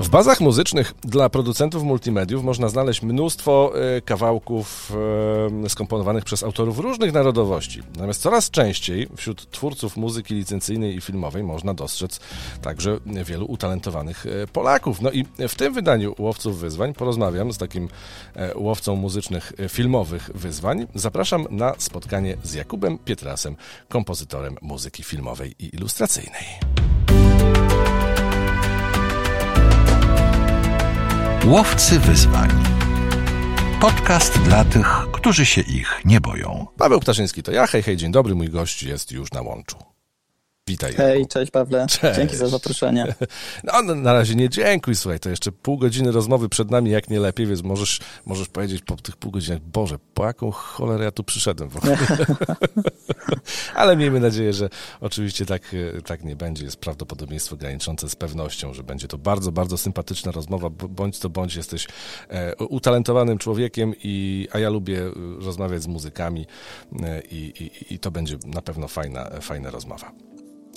W bazach muzycznych dla producentów multimediów można znaleźć mnóstwo e, kawałków e, skomponowanych przez autorów różnych narodowości. Natomiast coraz częściej wśród twórców muzyki licencyjnej i filmowej można dostrzec także wielu utalentowanych e, Polaków. No i w tym wydaniu Łowców Wyzwań porozmawiam z takim łowcą muzycznych filmowych wyzwań. Zapraszam na spotkanie z Jakubem Pietrasem, kompozytorem muzyki filmowej i ilustracyjnej. Łowcy wyzwań. Podcast dla tych, którzy się ich nie boją. Paweł Ptaszyński to ja. Hej, hej, dzień dobry. Mój gość jest już na łączu. Witaj. Hej, cześć Pawle. Cześć. Dzięki za zaproszenie. No, na razie nie dziękuj, słuchaj, to jeszcze pół godziny rozmowy przed nami, jak nie lepiej, więc możesz, możesz powiedzieć po tych pół godzinach, Boże, po jaką cholerę ja tu przyszedłem w ogóle. Ale miejmy nadzieję, że oczywiście tak, tak nie będzie. Jest prawdopodobieństwo graniczące z pewnością, że będzie to bardzo, bardzo sympatyczna rozmowa. Bądź to bądź jesteś e, utalentowanym człowiekiem, i, a ja lubię e, rozmawiać z muzykami e, i, i, i to będzie na pewno fajna, fajna rozmowa.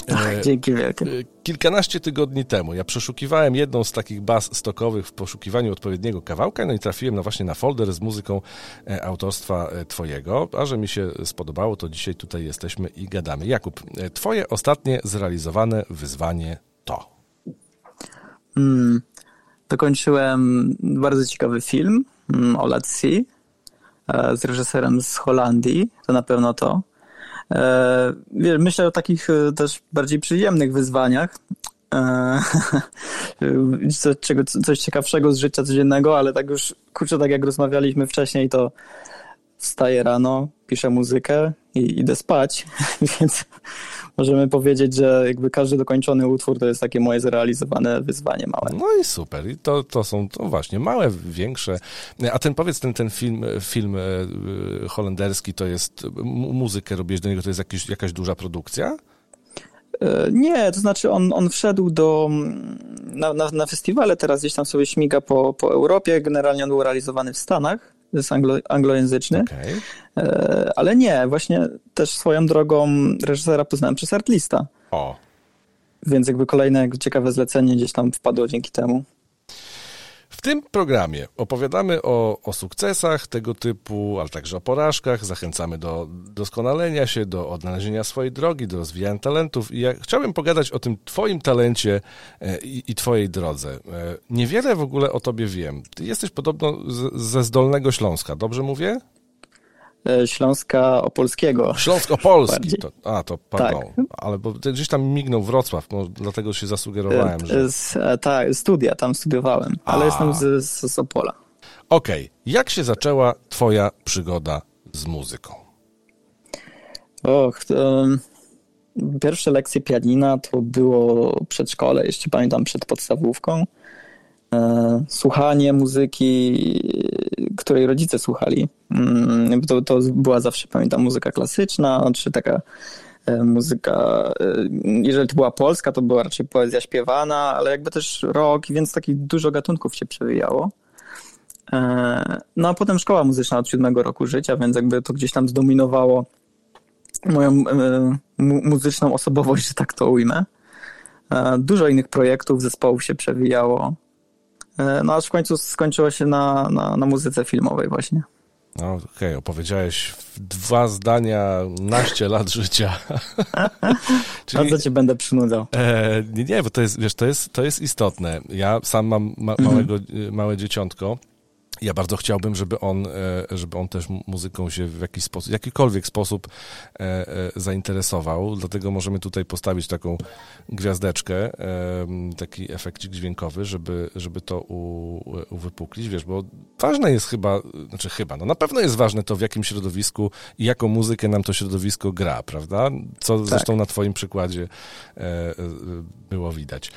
Ach, dzięki wielkie. E, kilkanaście tygodni temu ja przeszukiwałem jedną z takich baz stokowych w poszukiwaniu odpowiedniego kawałka, no i trafiłem no właśnie na folder z muzyką e, autorstwa e, twojego, a że mi się spodobało, to dzisiaj tutaj jesteśmy i gadamy. Jakub, twoje ostatnie zrealizowane wyzwanie to? Hmm, dokończyłem bardzo ciekawy film mm, o Latsi z reżyserem z Holandii, to na pewno to. E, myślę o takich e, też bardziej przyjemnych wyzwaniach. E, coś, czego, coś ciekawszego z życia codziennego, ale tak już, kurczę, tak jak rozmawialiśmy wcześniej, to wstaję rano, piszę muzykę i idę spać, więc możemy powiedzieć, że jakby każdy dokończony utwór to jest takie moje zrealizowane wyzwanie małe. No i super. I to, to są to właśnie małe, większe. A ten powiedz, ten, ten film, film e, holenderski to jest, muzykę robisz do niego, to jest jakiś, jakaś duża produkcja? E, nie, to znaczy on, on wszedł do, na, na, na festiwale, teraz gdzieś tam sobie śmiga po, po Europie, generalnie on był realizowany w Stanach, jest anglo, anglojęzyczny. Okay. E, ale nie, właśnie też swoją drogą reżysera poznałem przez Artlista. O. Więc jakby kolejne ciekawe zlecenie gdzieś tam wpadło dzięki temu. W tym programie opowiadamy o, o sukcesach tego typu, ale także o porażkach. Zachęcamy do doskonalenia się, do odnalezienia swojej drogi, do rozwijania talentów. I ja chciałbym pogadać o tym Twoim talencie e, i, i Twojej drodze. E, niewiele w ogóle o Tobie wiem. Ty jesteś podobno z, ze Zdolnego Śląska, dobrze mówię? E, Śląska Opolskiego. Śląsk Opolski. To, a, to pardon. Tak. Ale bo gdzieś tam mignął Wrocław, dlatego się zasugerowałem, że... Z, tak, studia, tam studiowałem, ale a. jestem z, z, z Opola. Okej. Okay. Jak się zaczęła twoja przygoda z muzyką? Och, to, pierwsze lekcje pianina to było przedszkole, jeszcze pamiętam, przed podstawówką. E, słuchanie muzyki, której rodzice słuchali. Mm, to, to była zawsze, pamiętam, muzyka klasyczna, czy taka e, muzyka, e, jeżeli to była polska, to była raczej poezja śpiewana, ale jakby też rock, więc takich dużo gatunków się przewijało. No a potem szkoła muzyczna od siódmego roku życia, więc jakby to gdzieś tam zdominowało moją muzyczną osobowość, że tak to ujmę. Dużo innych projektów, zespołów się przewijało. E, no aż w końcu skończyło się na, na, na muzyce filmowej właśnie. No, okej, okay. opowiedziałeś dwa zdania, naście lat życia. Czyli, Bardzo cię będę przynudzał. E, nie, nie, bo to jest, wiesz, to jest, to jest istotne. Ja sam mam ma, małego, mhm. małe dzieciątko ja bardzo chciałbym, żeby on, e, żeby on też muzyką się w jakiś sposób, jakikolwiek sposób e, e, zainteresował. Dlatego możemy tutaj postawić taką gwiazdeczkę, taki efekcik dźwiękowy, żeby, żeby to uwypuklić, wiesz, bo ważne jest chyba, znaczy chyba, no na pewno jest ważne to, w jakim środowisku i jaką muzykę nam to środowisko gra, prawda? Co tak. zresztą na twoim przykładzie było widać.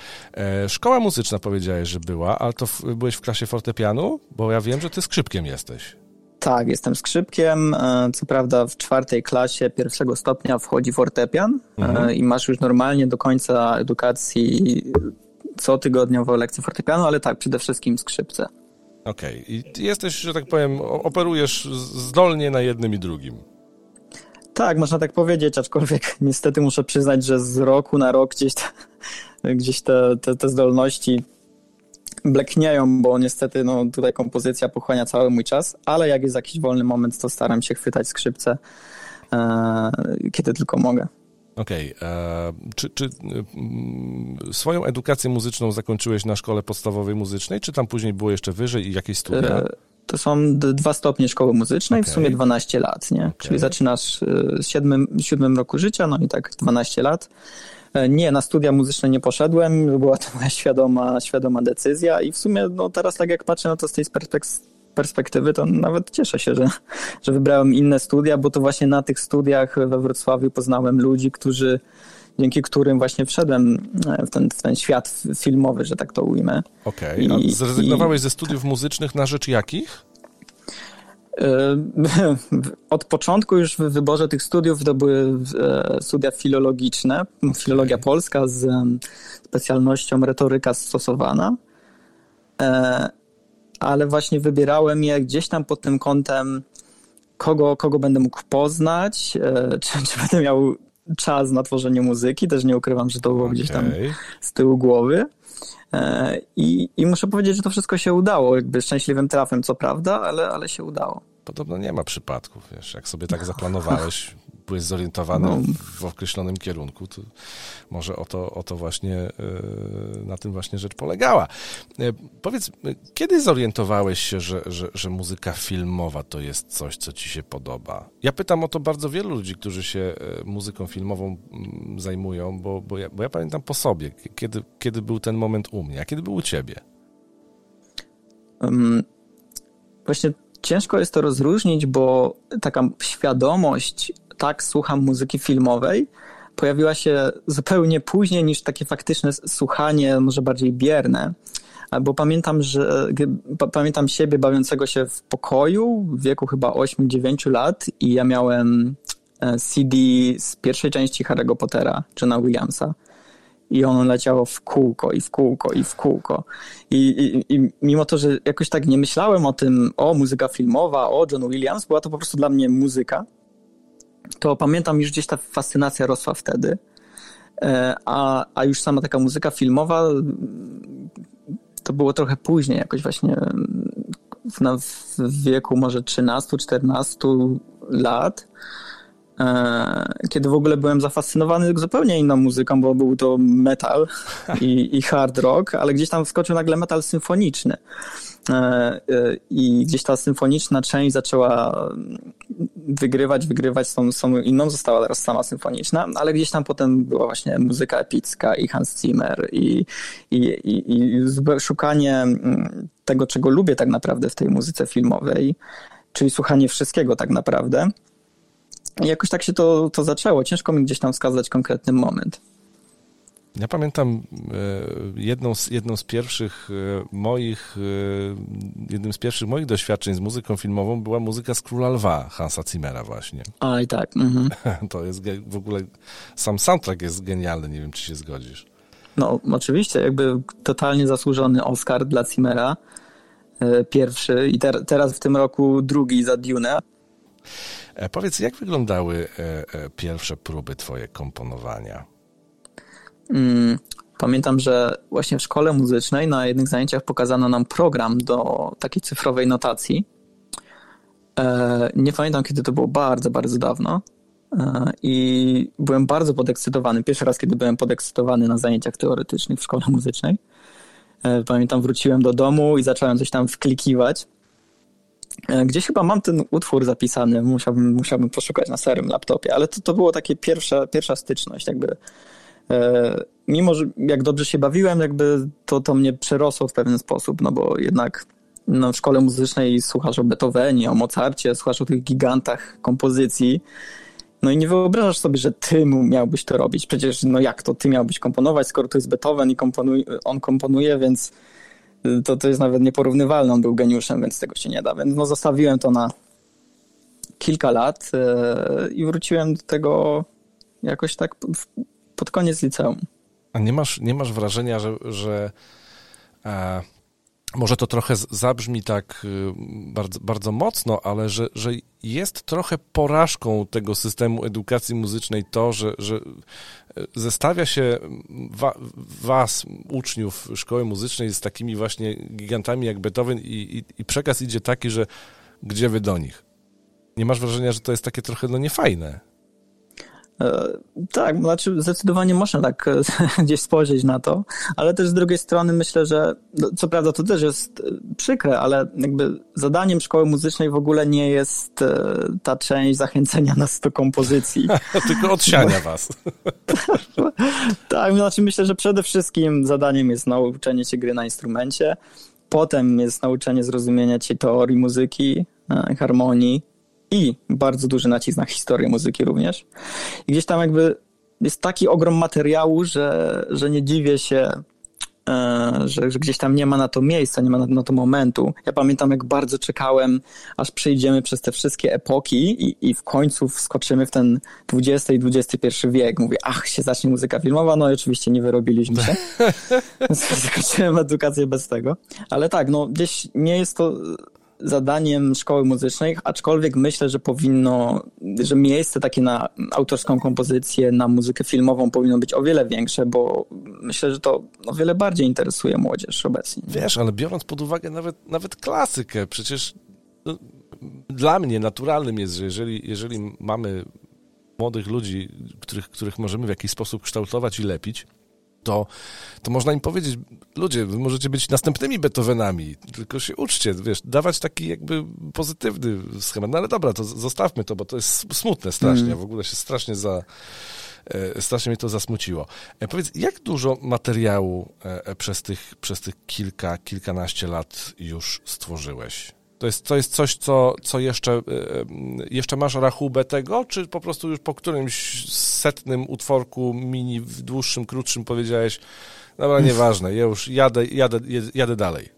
Szkoła muzyczna powiedziałeś, że była, ale to byłeś w klasie fortepianu? Bo ja wiem, wiem, że ty skrzypkiem jesteś. Tak, jestem skrzypkiem. E, co prawda w czwartej klasie pierwszego stopnia wchodzi fortepian e, mhm. i masz już normalnie do końca edukacji cotygodniowo lekcje fortepianu, ale tak, przede wszystkim skrzypce. Okej. Okay. I jesteś, że tak powiem, operujesz zdolnie na jednym i drugim. Tak, można tak powiedzieć, aczkolwiek niestety muszę przyznać, że z roku na rok gdzieś te, gdzieś te, te, te zdolności bleknieją, bo niestety no, tutaj kompozycja pochłania cały mój czas, ale jak jest jakiś wolny moment, to staram się chwytać skrzypce, e, kiedy tylko mogę. Okej. Okay. Czy, czy swoją edukację muzyczną zakończyłeś na szkole podstawowej muzycznej, czy tam później było jeszcze wyżej i jakieś studia? E, to są dwa stopnie szkoły muzycznej, okay. w sumie 12 lat, nie? Okay. Czyli zaczynasz w siódmym, siódmym roku życia, no i tak 12 lat. E, nie, na studia muzyczne nie poszedłem, była to moja świadoma, świadoma decyzja i w sumie no teraz tak jak patrzę na to z tej perspektywy, to nawet cieszę się, że, że wybrałem inne studia, bo to właśnie na tych studiach we Wrocławiu poznałem ludzi, którzy dzięki którym właśnie wszedłem e, w ten, w ten świat filmowy, że tak to ujmę. Okej, okay. zrezygnowałeś i... ze studiów muzycznych na rzecz jakich? E, od początku już w wyborze tych studiów to były e, studia filologiczne, okay. filologia polska z specjalnością retoryka stosowana, ale właśnie wybierałem je gdzieś tam pod tym kątem, kogo, kogo będę mógł poznać, czy, czy będę miał czas na tworzenie muzyki, też nie ukrywam, że to było okay. gdzieś tam z tyłu głowy. E, I, I muszę powiedzieć, że to wszystko się udało, jakby szczęśliwym trafem, co prawda, ale, ale się udało. Podobno nie ma przypadków, wiesz, jak sobie tak zaplanowałeś, byłeś zorientowany no. w określonym kierunku, to może o to, o to właśnie, e, na tym właśnie rzecz polegała. E, powiedz, kiedy zorientowałeś się, że, że, że muzyka filmowa to jest coś, co ci się podoba? Ja pytam o to bardzo wielu ludzi, którzy się e, muzyką filmową mm, zajmują, bo, bo, ja, bo ja pamiętam po sobie, kiedy, kiedy był ten moment u mnie, a kiedy był u ciebie? Um, właśnie ciężko jest to rozróżnić, bo taka świadomość tak słucham muzyki filmowej, pojawiła się zupełnie później niż takie faktyczne słuchanie, może bardziej bierne. Bo pamiętam, że pamiętam siebie bawiącego się w pokoju w wieku chyba 8-9 lat i ja miałem e, CD z pierwszej części Harry'ego Pottera, Johna Williamsa. I ono leciało w kółko i w kółko i w kółko. I, i, I mimo to, że jakoś tak nie myślałem o tym, o muzyka filmowa, o John Williams, była to po prostu dla mnie muzyka to pamiętam już gdzieś ta fascynacja rosła wtedy. E, a, a już sama taka muzyka filmowa to było trochę później, jakoś właśnie w, wieku może 13-14 lat, e, kiedy w ogóle byłem zafascynowany zupełnie inną muzyką, bo był to metal i, i hard rock, ale gdzieś tam wskoczył nagle metal symfoniczny. E, i gdzieś ta symfoniczna część zaczęła wygrywać, wygrywać z tą, z tą inną, została teraz sama symfoniczna, ale gdzieś tam potem była właśnie muzyka epicka i Hans Zimmer i, i, i, i szukanie mm, tego, czego lubię tak naprawdę w tej muzyce filmowej, czyli słuchanie wszystkiego tak naprawdę. I jakoś tak się to, to zaczęło. Ciężko mi gdzieś tam wskazać konkretny moment. Ja pamiętam e, jedną z, jedną z pierwszych e, moich, e, jednym z pierwszych moich doświadczeń z muzyką filmową była muzyka z Króla Lwa, Hansa Zimmera właśnie. A i tak. Mhm. To jest w ogóle, sam soundtrack jest genialny, nie wiem czy się zgodzisz. No oczywiście, jakby totalnie zasłużony Oscar dla Zimmera, pierwszy i ter, teraz w tym roku drugi za Dune. Powiedz, jak wyglądały pierwsze próby twoje komponowania? Mm, pamiętam, że właśnie w szkole muzycznej na jednych zajęciach pokazano nam program do takiej cyfrowej notacji. E, nie pamiętam, kiedy to było bardzo, bardzo dawno. E, I byłem bardzo podekscytowany. Pierwszy raz, kiedy byłem podekscytowany na zajęciach teoretycznych w szkole muzycznej. E, pamiętam, wróciłem do domu i zacząłem coś tam wklikiwać. Gdzieś chyba mam ten utwór zapisany, musiałbym, musiałbym poszukać na starym laptopie, ale to, to było takie pierwsza, pierwsza styczność, jakby mimo, że jak dobrze się bawiłem, jakby to, to mnie przerosło w pewien sposób, no bo jednak no, w szkole muzycznej słuchasz o Beethovenie, o Mozarcie, słuchasz o tych gigantach kompozycji, no i nie wyobrażasz sobie, że ty miałbyś to robić. Przecież no jak to ty miałbyś komponować, skoro to jest Beethoven i komponuj, on komponuje, więc to, to jest nawet nieporównywalne. On był geniuszem, więc tego się nie da. Więc no zostawiłem to na kilka lat yy, i wróciłem do tego jakoś tak pod koniec liceum. A nie masz, nie masz wrażenia, że, że e, może to trochę zabrzmi tak y, bardzo, bardzo mocno, ale że, że jest trochę porażką tego systemu edukacji muzycznej to, że, że y, zestawia się wa, was, uczniów szkoły muzycznej z takimi właśnie gigantami jak Beethoven i, i, i przekaz idzie taki, że gdzie wy do nich? Nie masz wrażenia, że to jest takie trochę no niefajne? E, tak, znaczy zdecydowanie można tak e, gdzieś spojrzeć na to, ale też z drugiej strony myślę, że no, co prawda to też jest e, przykre, ale jakby zadaniem szkoły muzycznej w ogóle nie jest ta część zachęcenia nas do kompozycji. Tylko odsiania was. tak, znaczy myślę, że przede wszystkim zadaniem jest nauczenie się gry na instrumencie, potem jest nauczenie zrozumienia ci teorii muzyki, harmonii, i bardzo duży nacisk na historię muzyki również. I gdzieś tam jakby jest taki ogrom materiału, że, że nie dziwię się, e, że, że, gdzieś tam nie ma na to miejsca, nie ma na, na, to momentu. Ja pamiętam, jak bardzo czekałem, aż przejdziemy przez te wszystkie epoki i, i w końcu wskoczymy w ten XX i XXI wiek. Mówię, ach, się zacznie muzyka filmowa, no i oczywiście nie wyrobiliśmy się. Zakończyłem edukację bez tego. Ale tak, no gdzieś nie jest to zadaniem szkoły muzycznej, aczkolwiek myślę, że powinno, że miejsce takie na autorską kompozycję, na muzykę filmową powinno być o wiele większe, bo myślę, że to o wiele bardziej interesuje młodzież obecnie. Wiesz, ale biorąc pod uwagę nawet, nawet klasykę, przecież no, dla mnie naturalnym jest, że jeżeli, jeżeli mamy młodych ludzi, których, których możemy w jakiś sposób kształtować i lepić, to, to można im powiedzieć, ludzie, wy możecie być następnymi Beethovenami, tylko się uczcie, wiesz, dawać taki jakby pozytywny schemat. No ale dobra, to zostawmy to, bo to jest smutne strasznie, mm. w ogóle się strasznie za... E, strasznie mnie to zasmuciło. E, powiedz, jak dużo materiału e, przez tych, przez tych kilka, kilkanaście lat już stworzyłeś? To jest, to jest coś, co, co jeszcze, e, e, jeszcze masz rachubę tego, czy po prostu już po którymś setnym utworku mini, w dłuższym, krótszym powiedziałeś, dobra, nieważne, ja już jadę, jadę, jadę dalej.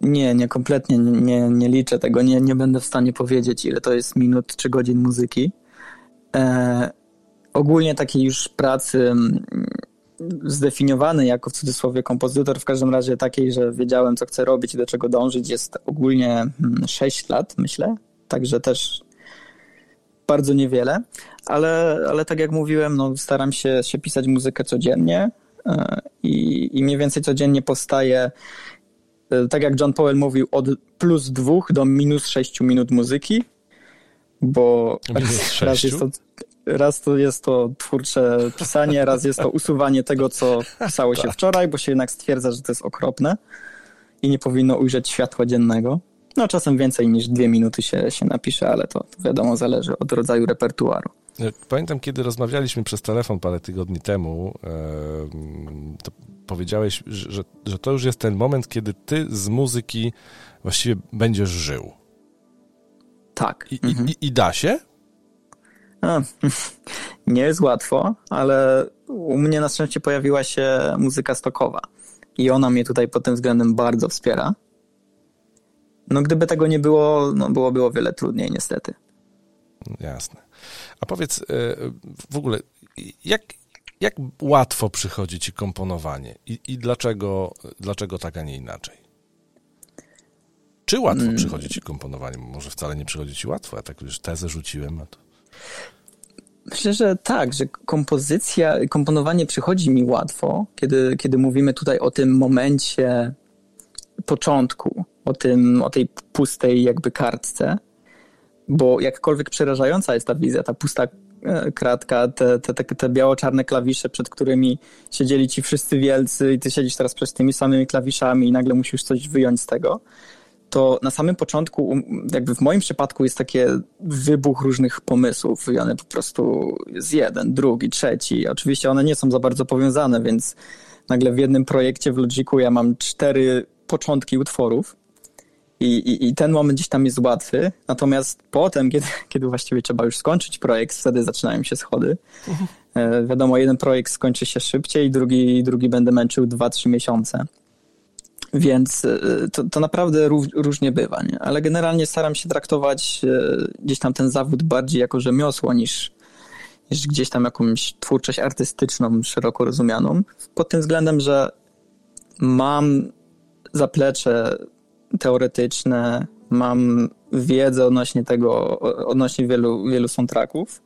Nie, nie, kompletnie nie, nie liczę tego, nie, nie będę w stanie powiedzieć, ile to jest minut czy godzin muzyki. E, ogólnie takiej już pracy zdefiniowany jako w cudzysłowie kompozytor, w każdym razie takiej, że wiedziałem, co chcę robić i do czego dążyć, jest ogólnie 6 mm, lat, myślę. Także też bardzo niewiele, ale, ale tak jak mówiłem, no, staram się, się pisać muzykę codziennie e, i, i mniej więcej codziennie powstaje, e, tak jak John Powell mówił, od plus dwóch do minus sześciu minut muzyki, bo raz, raz jest to raz to jest to twórcze pisanie, raz jest to usuwanie tego, co pisało się tak. wczoraj, bo się jednak stwierdza, że to jest okropne i nie powinno ujrzeć światła dziennego. No czasem więcej niż dwie minuty się, się napisze, ale to, to wiadomo, zależy od rodzaju repertuaru. Pamiętam, kiedy rozmawialiśmy przez telefon parę tygodni temu, to powiedziałeś, że, że to już jest ten moment, kiedy ty z muzyki właściwie będziesz żył. Tak. I, mhm. i, i da się? A, nie jest łatwo, ale u mnie na szczęście pojawiła się muzyka stokowa i ona mnie tutaj pod tym względem bardzo wspiera. No gdyby tego nie było, no byłoby o wiele trudniej niestety. Jasne. A powiedz e, w ogóle, jak, jak łatwo przychodzi ci komponowanie i, i dlaczego, dlaczego tak, a nie inaczej? Czy łatwo hmm. przychodzi ci komponowanie? Może wcale nie przychodzi ci łatwo, ja tak już tezę rzuciłem, a to... Myślę, że tak, że kompozycja, komponowanie przychodzi mi łatwo, kiedy, kiedy mówimy tutaj o tym momencie początku, o, tym, o tej pustej jakby kartce, bo jakkolwiek przerażająca jest ta wizja, ta pusta e, kratka, te, te, te, te biało-czarne klawisze, przed którymi siedzieli ci wszyscy wielcy i ty siedzisz teraz przed tymi samymi klawiszami i nagle musisz coś wyjąć z tego, to na samym początku, jakby w moim przypadku jest takie wybuch różnych pomysłów i one po prostu jest jeden, drugi, trzeci. Oczywiście one nie są za bardzo powiązane, więc nagle w jednym projekcie w Logiku ja mam cztery początki utworów i, i, i ten moment gdzieś tam jest łatwy, natomiast potem, kiedy, kiedy właściwie trzeba już skończyć projekt, wtedy zaczynają się schody. Mhm. E, wiadomo, jeden projekt skończy się szybciej, drugi, drugi będę męczył 2-3 miesiące. Więc e, to, to naprawdę różnie bywa, nie? ale generalnie staram się traktować e, gdzieś tam ten zawód bardziej jako rzemiosło niż, niż gdzieś tam jakąś twórczość artystyczną, szeroko rozumianą. Pod tym względem, że mam zaplecze teoretyczne, mam wiedzę odnośnie tego, odnośnie wielu, wielu soundtracków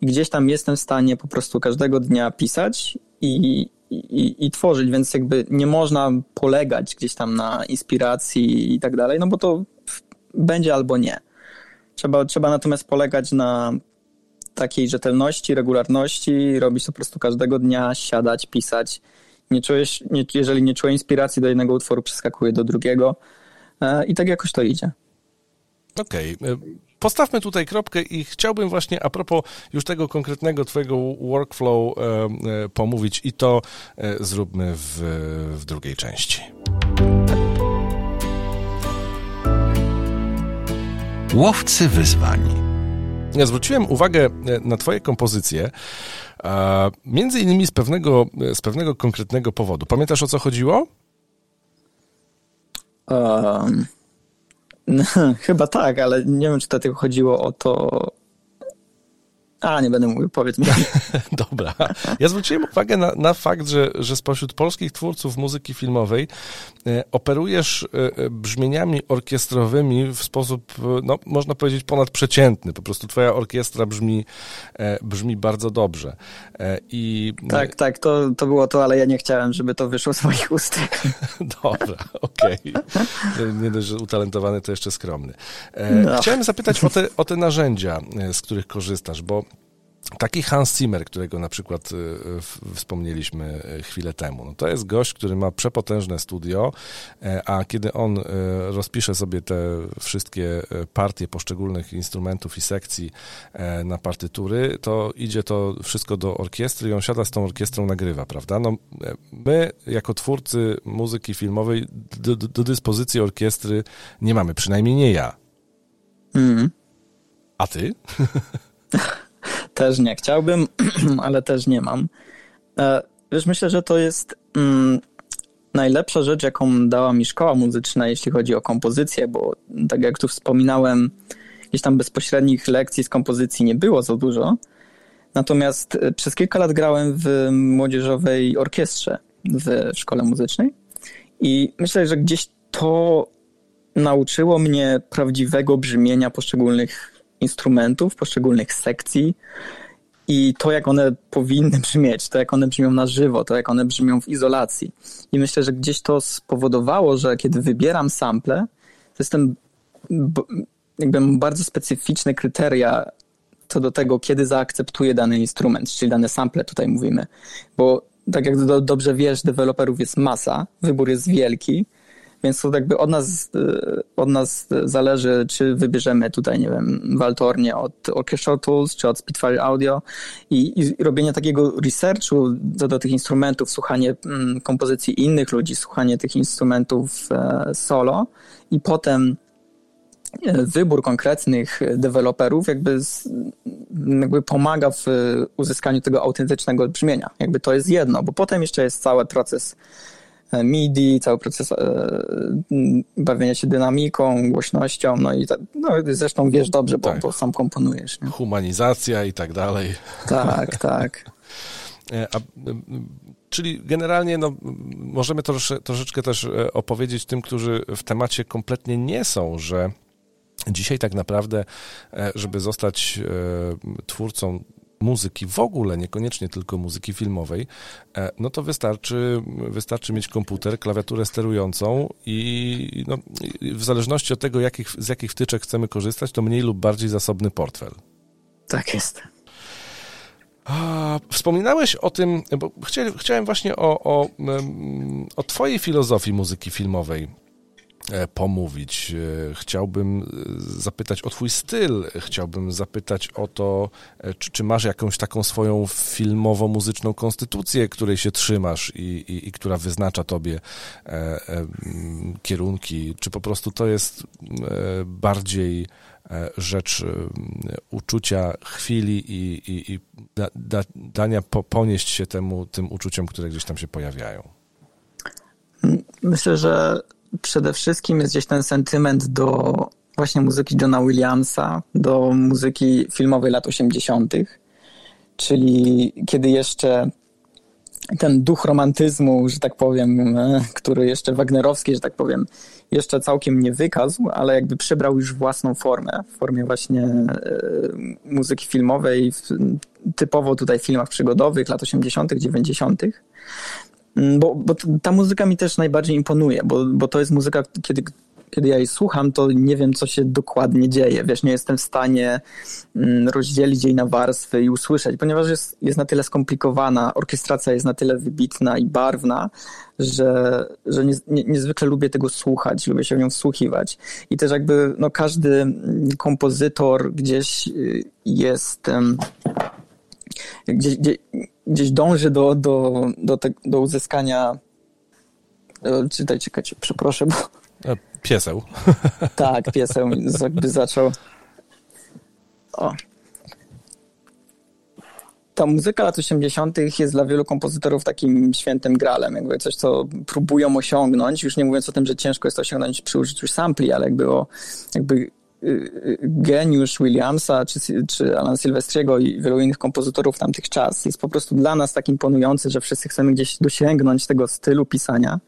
i gdzieś tam jestem w stanie po prostu każdego dnia pisać i, i, i tworzyć, więc jakby nie można polegać gdzieś tam na inspiracji i tak dalej, no bo to będzie albo nie. Trzeba, trzeba natomiast polegać na takiej rzetelności, regularności, robić to po prostu każdego dnia, siadać, pisać. Nie czujesz, nie, jeżeli nie czuję inspiracji do jednego utworu, przeskakuję do drugiego e, i tak jakoś to idzie. Okej. Okay. Postawmy tutaj kropkę i chciałbym właśnie a propos już tego konkretnego twojego workflow e, e, pomówić i to e, zróbmy w, w drugiej części. Łowcy wyzwań. Ja zwróciłem uwagę na Twoje kompozycje, między innymi z pewnego, z pewnego konkretnego powodu. Pamiętasz o co chodziło? Um, chyba tak, ale nie wiem, czy tylko chodziło o to, a, nie będę mówił, powiedz mi. Dobra. Ja zwróciłem uwagę na, na fakt, że, że spośród polskich twórców muzyki filmowej e, operujesz e, e, brzmieniami orkiestrowymi w sposób, e, no, można powiedzieć, ponadprzeciętny. Po prostu twoja orkiestra brzmi, e, brzmi bardzo dobrze. E, I... Tak, tak, to, to było to, ale ja nie chciałem, żeby to wyszło z moich ust. Dobra, okej. Okay. Nie dość, że utalentowany, to jeszcze skromny. No. Chciałem zapytać o te, o te narzędzia, z których korzystasz, bo Taki Hans Zimmer, którego na przykład y, wspomnieliśmy y, chwilę temu, no to jest gość, który ma przepotężne studio, e, a kiedy on y, rozpisze sobie te wszystkie partie poszczególnych instrumentów i sekcji e, na partytury, to idzie to wszystko do orkiestry i on siada z tą orkiestrą, nagrywa, prawda? No, e, my, jako twórcy muzyki filmowej, do, do dyspozycji orkiestry nie mamy, przynajmniej nie ja. Mm. A ty? Też nie chciałbym, ale też nie mam. E, wiesz, myślę, że to jest mm, najlepsza rzecz, jaką dała mi szkoła muzyczna, jeśli chodzi o kompozycję, bo tak jak tu wspominałem, gdzieś tam bezpośrednich lekcji z kompozycji nie było za dużo. Natomiast e, przez kilka lat grałem w młodzieżowej orkiestrze w szkole muzycznej i myślę, że gdzieś to nauczyło mnie prawdziwego brzmienia poszczególnych instrumentów, poszczególnych sekcji i to, jak one powinny brzmieć, to, jak one brzmią na żywo, to, jak one brzmią w izolacji. I myślę, że gdzieś to spowodowało, że kiedy wybieram sample, to jestem jakby bardzo specyficzne kryteria co do tego, kiedy zaakceptuję dany instrument, czyli dane sample tutaj mówimy. Bo tak jak do, dobrze wiesz, deweloperów jest masa, wybór jest wielki, więc to jakby od nas, y, od nas zależy, czy wybierzemy tutaj, nie wiem, Waltornie od Orchestral Tools, czy od Spitfire Audio i, i robienie takiego researchu co do tych instrumentów, słuchanie mm, kompozycji innych ludzi, słuchanie tych instrumentów e, solo i potem e, wybór konkretnych deweloperów jakby, jakby pomaga w uzyskaniu tego autentycznego brzmienia. Jakby to jest jedno, bo potem jeszcze jest cały proces MIDI, cały proces e, bawienia się dynamiką, głośnością, no i no, zresztą wiesz dobrze, bo, tak. bo sam komponujesz. Nie? Humanizacja i tak dalej. Tak, tak. E, a, czyli generalnie no, możemy trosze, troszeczkę też e, opowiedzieć tym, którzy w temacie kompletnie nie są, że dzisiaj tak naprawdę, żeby zostać twórcą muzyki w ogóle, niekoniecznie tylko muzyki filmowej, e, no to wystarczy, wystarczy mieć komputer, klawiaturę sterującą i no, w zależności od tego, jakich, z jakich wtyczek chcemy korzystać, to mniej lub bardziej zasobny portfel. Tak jest. Wspominałeś o tym, bo chciałem właśnie o, o, o Twojej filozofii muzyki filmowej pomówić. E, chciałbym e, zapytać o Twój styl, chciałbym zapytać o to, czy, czy masz jakąś taką swoją filmowo-muzyczną konstytucję, której się trzymasz i, i, i która wyznacza Tobie e, e, kierunki, czy po prostu to jest e, bardziej rzecz uczucia chwili i, i, i da, da, dania po, ponieść się temu, tym uczuciom, które gdzieś tam się pojawiają? Myślę, że przede wszystkim jest gdzieś ten sentyment do właśnie muzyki Johna Williamsa, do muzyki filmowej lat 80., czyli kiedy jeszcze ten duch romantyzmu, że tak powiem, e, który jeszcze wagnerowski, że tak powiem, jeszcze całkiem nie wykazł, ale jakby przybrał już własną formę, w formie właśnie e, muzyki filmowej, typowo tutaj w filmach przygodowych lat 80., 90. Mm, bo, bo ta muzyka mi też najbardziej imponuje, bo, bo to jest muzyka, kiedy kiedy ja jej słucham, to nie wiem, co się dokładnie dzieje. Wiesz, nie jestem w stanie mm, rozdzielić jej na warstwy i usłyszeć, ponieważ jest, jest na tyle skomplikowana, orkiestracja jest na tyle wybitna i barwna, że, że nie, nie, niezwykle lubię tego słuchać, lubię się w nią wsłuchiwać. I też jakby no, każdy kompozytor gdzieś y, jest... Gdzieś, gdzieś dąży do, do, do, te, do uzyskania. Czytaj, czekajcie, przepraszam, bo E, pieseł. Tak, pieseł jakby zaczął. O. Ta muzyka lat 80. jest dla wielu kompozytorów takim świętym gralem, jakby coś, co próbują osiągnąć, już nie mówiąc o tym, że ciężko jest to osiągnąć przy użyciu sampli, ale jakby o jakby geniusz Williamsa czy, czy Alan Silvestriego i wielu innych kompozytorów tamtych czas jest po prostu dla nas tak imponujący, że wszyscy chcemy gdzieś dosięgnąć tego stylu pisania.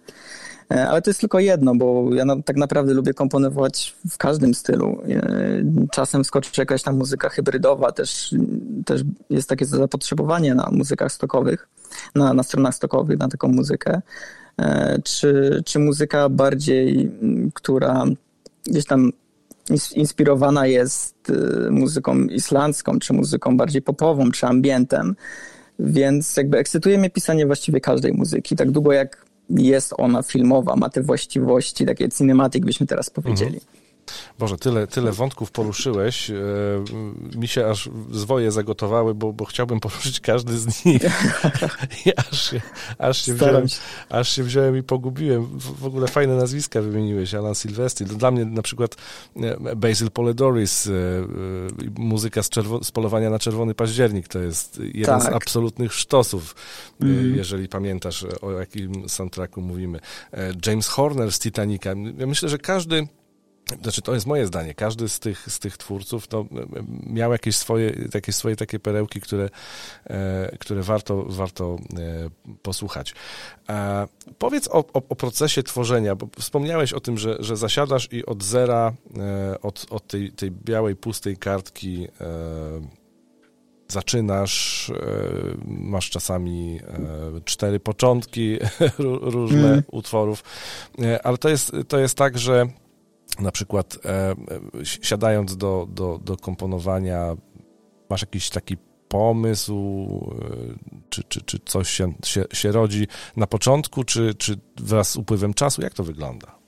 E, ale to jest tylko jedno, bo ja tak naprawdę lubię komponować w każdym stylu. E, czasem skoczy jakaś tam muzyka hybrydowa, też, też jest takie zapotrzebowanie na muzykach stokowych, na, na stronach stokowych na taką muzykę. E, czy, czy muzyka bardziej, która gdzieś tam inspirowana jest muzyką islandzką, czy muzyką bardziej popową, czy ambientem. Więc jakby ekscytuje mnie pisanie właściwie każdej muzyki. Tak długo jak jest ona filmowa, ma te właściwości, takie cinematic byśmy teraz powiedzieli. Mhm. Boże, tyle, tyle wątków poruszyłeś. E, mi się aż zwoje zagotowały, bo, bo chciałbym poruszyć każdy z nich. I aż się, aż, się wziąłem, aż się wziąłem i pogubiłem. W, ogóle fajne nazwiska wymieniłeś. Alan Silvestri. Dla mnie na przykład e, Basil Poledoris, e, muzyka z, z polowania na czerwony październik, to jest jeden tak. z absolutnych sztosów, mm. jeżeli pamiętasz, o jakim soundtracku mówimy. James Horner z Titanica. Ja myślę, że każdy znaczy, to jest moje zdanie. Każdy z tych, z tych twórców to miał jakieś swoje, jakieś swoje takie perełki, które, e, które warto, warto e, posłuchać. E, powiedz o, o, o, procesie tworzenia, bo wspomniałeś o tym, że, że zasiadasz i od zera, e, od, od tej, tej białej, pustej kartki e, zaczynasz, e, masz czasami cztery początki różne mm. utworów, ale to jest, to jest tak, że na przykład e, e, siadając do, do, do komponowania, masz jakiś taki pomysł, e, czy, czy, czy coś się, się, się rodzi na początku, czy, czy wraz z upływem czasu? Jak to wygląda?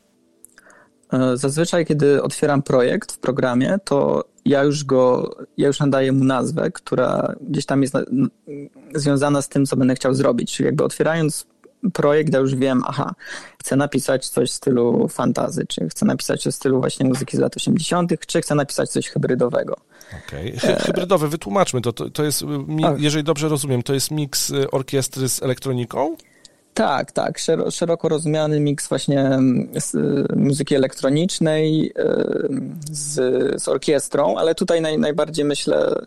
Zazwyczaj, kiedy otwieram projekt w programie, to ja już go, ja już nadaję mu nazwę, która gdzieś tam jest na, związana z tym, co będę chciał zrobić. Czyli jakby otwierając projekt, ja już wiem, aha, chcę napisać coś w stylu fantazy, czy chcę napisać coś w stylu właśnie muzyki z lat 80., czy chcę napisać coś hybrydowego. Okej, okay. hybrydowy, wytłumaczmy to. to. To jest, jeżeli dobrze rozumiem, to jest miks y, orkiestry z elektroniką? Tak, tak. Szeroko rozumiany miks właśnie mm, z y, muzyki elektronicznej y, z, z orkiestrą, ale tutaj naj, najbardziej myślę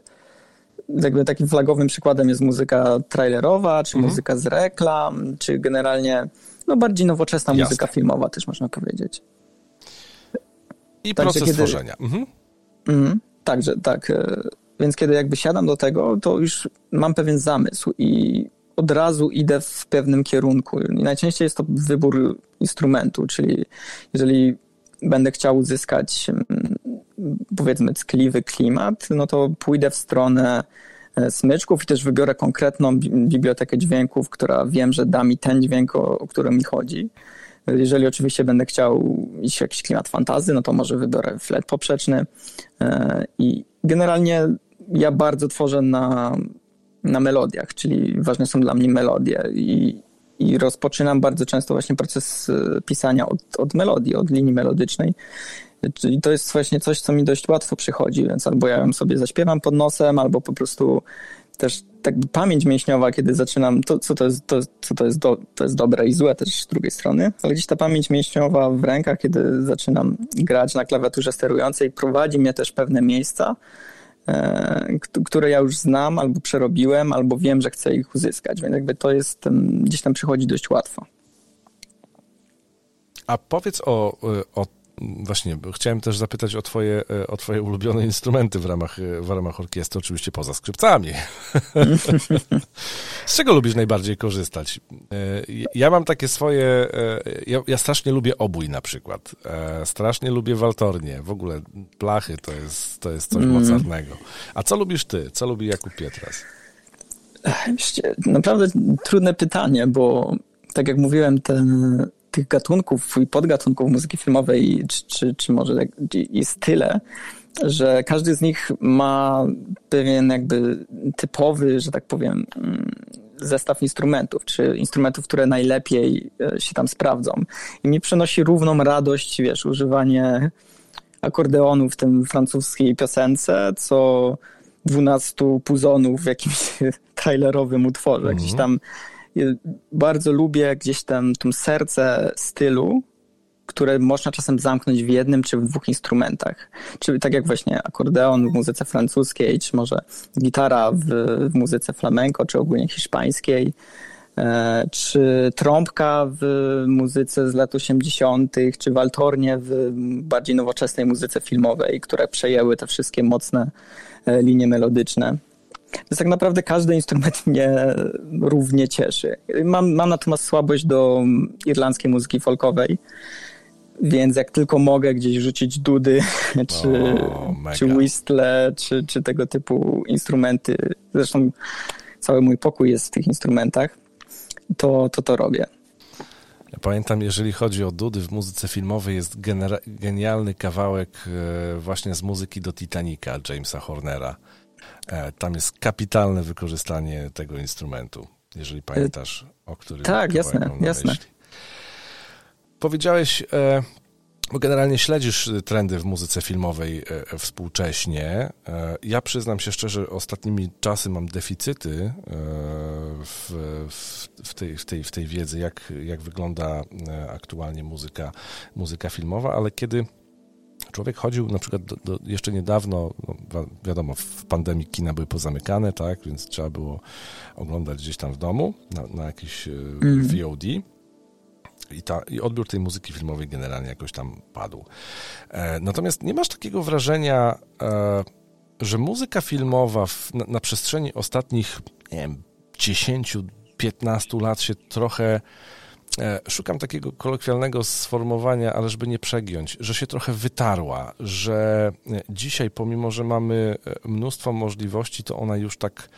jakby takim flagowym przykładem jest muzyka trailerowa, czy mhm. muzyka z reklam, czy generalnie no, bardziej nowoczesna Jasne. muzyka filmowa też można powiedzieć. I Także proces kiedy, tworzenia. Mhm. Mm, także, tak. E, więc kiedy jakby siadam do tego, to już mam pewien zamysł i od razu idę w pewnym kierunku. I najczęściej jest to wybór instrumentu, czyli jeżeli będę chciał uzyskać mm, powiedzmy tkliwy klimat, no to pójdę w stronę e, smyczków i też wybiorę konkretną bibliotekę dźwięków, która wiem, że da mi ten dźwięk, o, o który mi chodzi. Jeżeli oczywiście będę chciał iść w jakiś klimat fantazy, no to może wybiorę flet poprzeczny e, i generalnie ja bardzo tworzę na, na melodiach, czyli ważne są dla mnie melodie i, i rozpoczynam bardzo często właśnie proces e, pisania od, od melodii, od linii melodycznej. Czyli to jest właśnie coś, co mi dość łatwo przychodzi, więc albo ja ją sobie zaśpiewam pod nosem, albo po prostu też tak pamięć mięśniowa, kiedy zaczynam, to, co to jest, to, co to jest, do, to jest dobre i złe też z drugiej strony, ale gdzieś ta pamięć mięśniowa w rękach, kiedy zaczynam grać na klawiaturze sterującej, prowadzi mnie też pewne miejsca, e, które ja już znam, albo przerobiłem, albo wiem, że chcę ich uzyskać, więc jakby to jest, gdzieś tam przychodzi dość łatwo. A powiedz o, o właśnie, chciałem też zapytać o twoje, o twoje ulubione instrumenty w ramach, w ramach orkiestry, oczywiście poza skrzypcami. Z czego lubisz najbardziej korzystać? E, ja mam takie swoje, e, ja, ja strasznie lubię obój na przykład, e, strasznie lubię waltornie, w ogóle plachy to jest, to jest coś mm. mocarnego. A co lubisz ty? Co lubi Jakub Pietras? Naprawdę trudne pytanie, bo tak jak mówiłem, ten tych gatunków i podgatunków muzyki filmowej, czy, czy, czy może jest tyle, że każdy z nich ma pewien jakby typowy, że tak powiem, mm, zestaw instrumentów, czy instrumentów, które najlepiej e, się tam sprawdzą. I mi przynosi równą radość, wiesz, używanie akordeonu w tym francuskiej piosence, co 12 puzonów w jakimś trailerowym utworze. Gdzieś tam bardzo lubię gdzieś tam to serce stylu, które można czasem zamknąć w jednym czy w dwóch instrumentach. Czyli tak jak właśnie akordeon w muzyce francuskiej, czy może gitara w, w muzyce flamenco, czy ogólnie hiszpańskiej, e, czy trąbka w muzyce z lat 80., czy waltornie w bardziej nowoczesnej muzyce filmowej, które przejęły te wszystkie mocne e, linie melodyczne. Więc tak naprawdę każdy instrument mnie równie cieszy. Mam, mam natomiast słabość do irlandzkiej muzyki folkowej, więc jak tylko mogę gdzieś rzucić dudy, czy, o, czy whistle, czy, czy tego typu instrumenty, zresztą cały mój pokój jest w tych instrumentach, to to, to robię. Ja pamiętam, jeżeli chodzi o dudy w muzyce filmowej, jest genialny kawałek e, właśnie z muzyki do Titanica Jamesa Hornera. E, tam jest kapitalne wykorzystanie tego instrumentu, jeżeli pamiętasz, o którym Tak, jasne, jasne. Powiedziałeś, e, bo generalnie śledzisz trendy w muzyce filmowej e, współcześnie. Ja przyznam się szczerze, ostatnimi czasy mam deficyty w, w, tej, w, tej, w tej wiedzy, jak, jak wygląda aktualnie muzyka, muzyka filmowa, ale kiedy człowiek chodził na przykład do, do, jeszcze niedawno, no, wiadomo, w pandemii kina były pozamykane, tak, więc trzeba było oglądać gdzieś tam w domu na, na jakiś mm. VOD. I, ta, I odbiór tej muzyki filmowej generalnie jakoś tam padł. E, natomiast nie masz takiego wrażenia, e, że muzyka filmowa w, na, na przestrzeni ostatnich, nie wiem, 10-15 lat się trochę E, szukam takiego kolokwialnego sformułowania, ale żeby nie przegiąć, że się trochę wytarła, że e, dzisiaj, pomimo że mamy e, mnóstwo możliwości, to ona już tak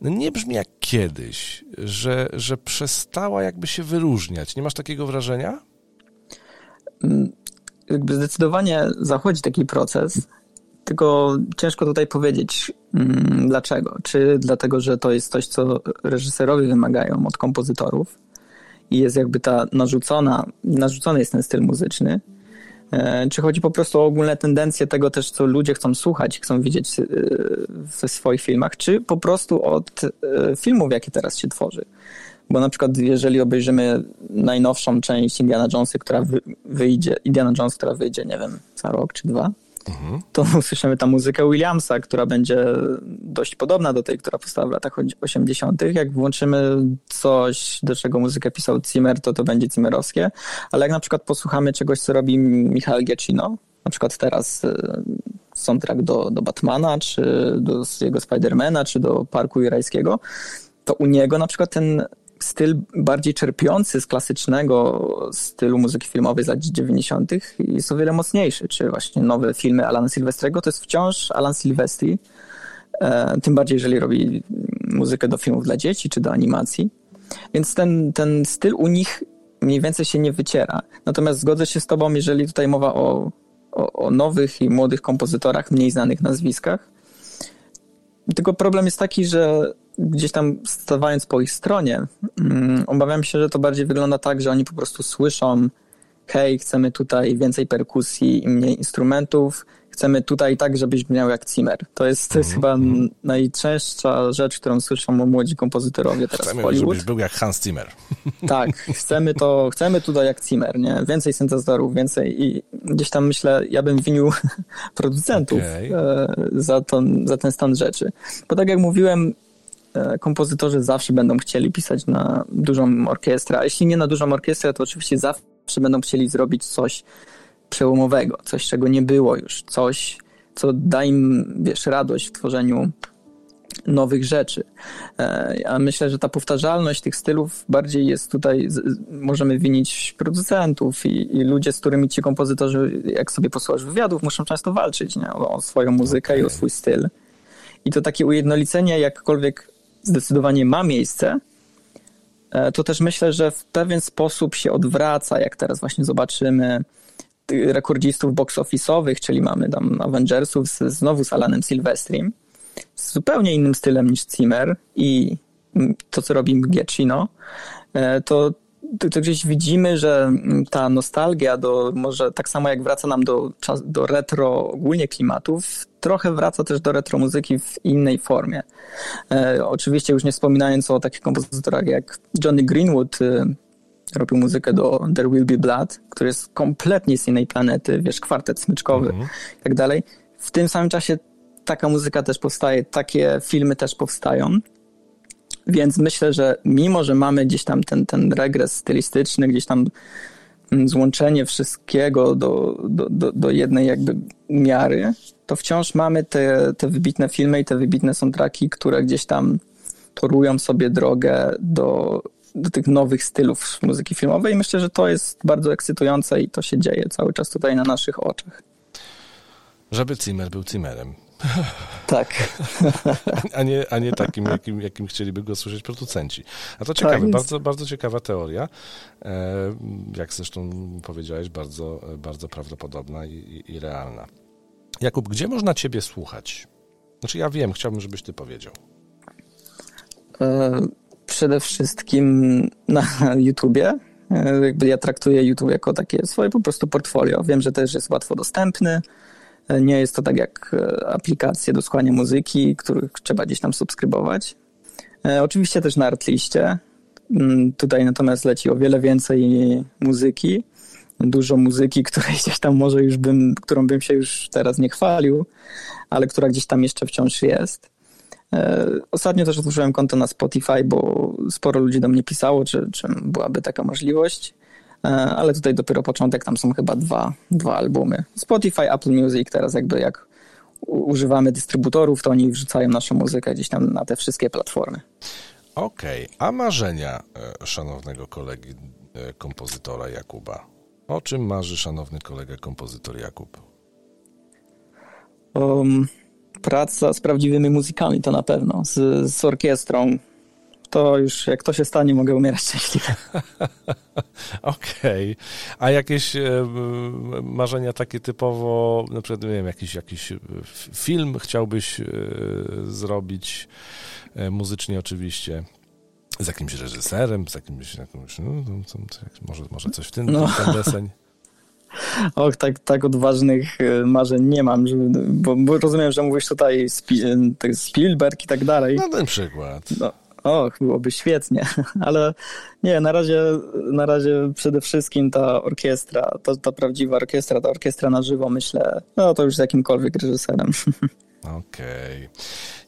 no nie brzmi jak kiedyś, że, że przestała jakby się wyróżniać. Nie masz takiego wrażenia? Mm, jakby zdecydowanie zachodzi taki proces, tylko ciężko tutaj powiedzieć mm, dlaczego. Czy dlatego, że to jest coś, co reżyserowie wymagają od kompozytorów, i jest jakby ta narzucona, narzucony jest ten styl muzyczny, e, czy chodzi po prostu o ogólne tendencje tego też, co ludzie chcą słuchać, chcą widzieć e, w swoich filmach, czy po prostu od e, filmów, jakie teraz się tworzy. Bo na przykład, jeżeli obejrzymy najnowszą część Indiana Jonesa, która wyjdzie, Indiana Jones, która wyjdzie, nie wiem, za rok czy dwa, to usłyszymy tam muzykę Williamsa, która będzie dość podobna do tej, która powstała w latach 80. Jak włączymy coś, do czego muzykę pisał Zimmer, to to będzie Zimmerowskie, ale jak na przykład posłuchamy czegoś, co robi Michał Giacchino, na przykład teraz e, soundtrack do, do Batmana, czy do jego Spidermana, czy do Parku Jurajskiego, to u niego na przykład ten styl bardziej czerpiący z klasycznego stylu muzyki filmowej z lat 90. jest o wiele mocniejszy. Czy właśnie nowe filmy Alana Silvestrego to jest wciąż Alan Silvestri, e, tym bardziej jeżeli robi muzykę do filmów dla dzieci czy do animacji. Więc ten, ten styl u nich mniej więcej się nie wyciera. Natomiast zgodzę się z tobą, jeżeli tutaj mowa o, o, o nowych i młodych kompozytorach, mniej znanych nazwiskach. Tylko problem jest taki, że gdzieś tam stawając po ich stronie, um, obawiam się, że to bardziej wygląda tak, że oni po prostu słyszą hej, chcemy tutaj więcej perkusji i mniej instrumentów, chcemy tutaj tak, żebyś brzmiał jak Zimmer. To jest, to jest chyba najczęstsza rzecz, którą słyszą młodzi kompozytorowie teraz Chcemy, w Hollywood. żebyś był jak Hans Zimmer. Tak, chcemy to, chcemy tutaj jak Zimmer, nie? Więcej syntezatorów, więcej i gdzieś tam myślę, ja bym winił producentów Okej. e, za, to, za ten stan rzeczy. Bo tak jak mówiłem, kompozytorzy zawsze będą chcieli pisać na dużą orkiestrę, a jeśli nie na dużą orkiestrę, to oczywiście zawsze będą chcieli zrobić coś przełomowego, coś, czego nie było już, coś, co da im, wiesz, radość w tworzeniu nowych rzeczy. E, Ja myślę, że ta powtarzalność tych stylów bardziej jest tutaj, możemy winić producentów i, i ludzie, z którymi ci kompozytorzy, jak sobie posłuchasz wywiadów, muszą często walczyć nie? O, o swoją muzykę i o swój styl. I to takie ujednolicenie jakkolwiek zdecydowanie ma miejsce, e, to też myślę, że w pewien sposób się odwraca, jak teraz właśnie zobaczymy rekordzistów box office'owych, czyli mamy tam Avengersów z, znowu z Alanem Silvestrim, z zupełnie innym stylem niż Zimmer i mm, to, co robi Giacchino, e, to, to, gdzieś widzimy, że mm, ta nostalgia do, może tak samo jak wraca nam do, do retro ogólnie klimatów, trochę wraca też do retro muzyki w innej formie. E, oczywiście już nie wspominając o takich kompozytorach jak Johnny Greenwood, e, robił muzykę do There Will Be Blood, który jest kompletnie z innej planety, wiesz, kwartet smyczkowy i tak dalej. W tym samym czasie taka muzyka też powstaje, takie filmy też powstają. Więc myślę, że mimo, że mamy gdzieś tam ten, ten regres stylistyczny, gdzieś tam złączenie wszystkiego do, do, do, do jednej jakby miary, to wciąż mamy te, te wybitne filmy i te wybitne soundtracki, które gdzieś tam torują sobie drogę do, do tych nowych stylów muzyki filmowej i myślę, że to jest bardzo ekscytujące i to się dzieje cały czas tutaj na naszych oczach. Żeby Zimmer był Zimmerem. Tak. A nie, a nie takim, jakim, jakim chcieliby go słyszeć producenci. A to ciekawe, więc- bardzo, bardzo ciekawa teoria. E, jak zresztą powiedziałeś, bardzo, bardzo prawdopodobna i, i, i realna. Jakub, gdzie można ciebie słuchać? Znaczy ja wiem, chciałbym, żebyś ty powiedział. E, Przede wszystkim na YouTubie. E, Jakby ja traktuję YouTube jako takie swoje po prostu portfolio. Wiem, że też jest łatwo dostępny. Nie jest to tak jak e, aplikacje do słuchania muzyki, których trzeba gdzieś tam subskrybować. E, Oczywiście też na Artliście. Mm, Tutaj natomiast leci o wiele więcej muzyki. Dużo muzyki, której gdzieś tam może już bym, którą bym się już teraz nie chwalił, ale która gdzieś tam jeszcze wciąż jest. E, Ostatnio też otworzyłem konto na Spotify, bo sporo ludzi do mnie pisało, czy, czy byłaby taka możliwość. E, Ale tutaj dopiero początek, tam są chyba dwa, dwa albumy. Spotify, Apple Music, teraz jakby jak używamy dystrybutorów, to oni wrzucają naszą muzykę gdzieś tam na te wszystkie platformy. Okej, a marzenia e, szanownego kolegi e, kompozytora Jakuba? O czym marzy szanowny kolega kompozytor Jakub? Um, praca z prawdziwymi muzykami to na pewno, z, z orkiestrą. To już jak to się stanie, mogę umierać szczęśliwie. Okej. A jakieś e, marzenia takie typowo, na przykład, nie wiem, jakiś, jakiś e, film chciałbyś e, zrobić, muzycznie oczywiście, z jakimś reżyserem, z jakimś, jakimś no, no, może, może coś w tym, No. ten deseń. Och, tak, tak odważnych marzeń nie mam, żeby, bo, bo rozumiem, że mówisz tutaj Spi, Spielberg i tak dalej. Na ten przykład. No, och, byłoby świetnie, ale nie, na razie, na razie przede wszystkim ta orkiestra, ta, ta prawdziwa orkiestra, ta orkiestra na żywo, myślę, no to już z jakimkolwiek reżyserem. Okej.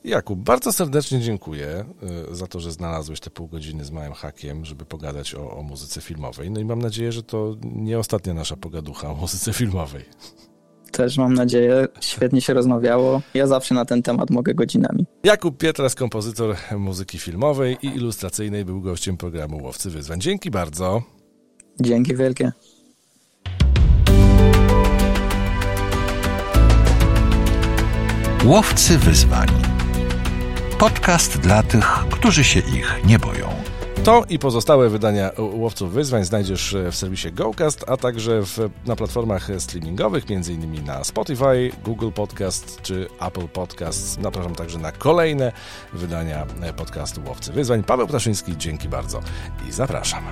Jakub, bardzo serdecznie dziękuję y, za to, że znalazłeś te pół godziny z małym hakiem, żeby pogadać o, o muzyce filmowej. No i mam nadzieję, że to nie ostatnia nasza pogaducha o muzyce filmowej. Też mam nadzieję, świetnie się rozmawiało. Ja zawsze na ten temat mogę godzinami. Jakub Pietras, kompozytor muzyki filmowej i ilustracyjnej, był gościem programu Łowcy Wyzwań. Dzięki bardzo. Dzięki wielkie. Łowcy wyzwań. Podcast dla tych, którzy się ich nie boją. To i pozostałe wydania Łowców Wyzwań znajdziesz w serwisie GoCast, a także w, na platformach streamingowych, m.in. na Spotify, Google Podcast czy Apple Podcast. Zapraszam także na kolejne wydania podcastu Łowcy Wyzwań. Paweł Ptaszyński, dzięki bardzo i zapraszam.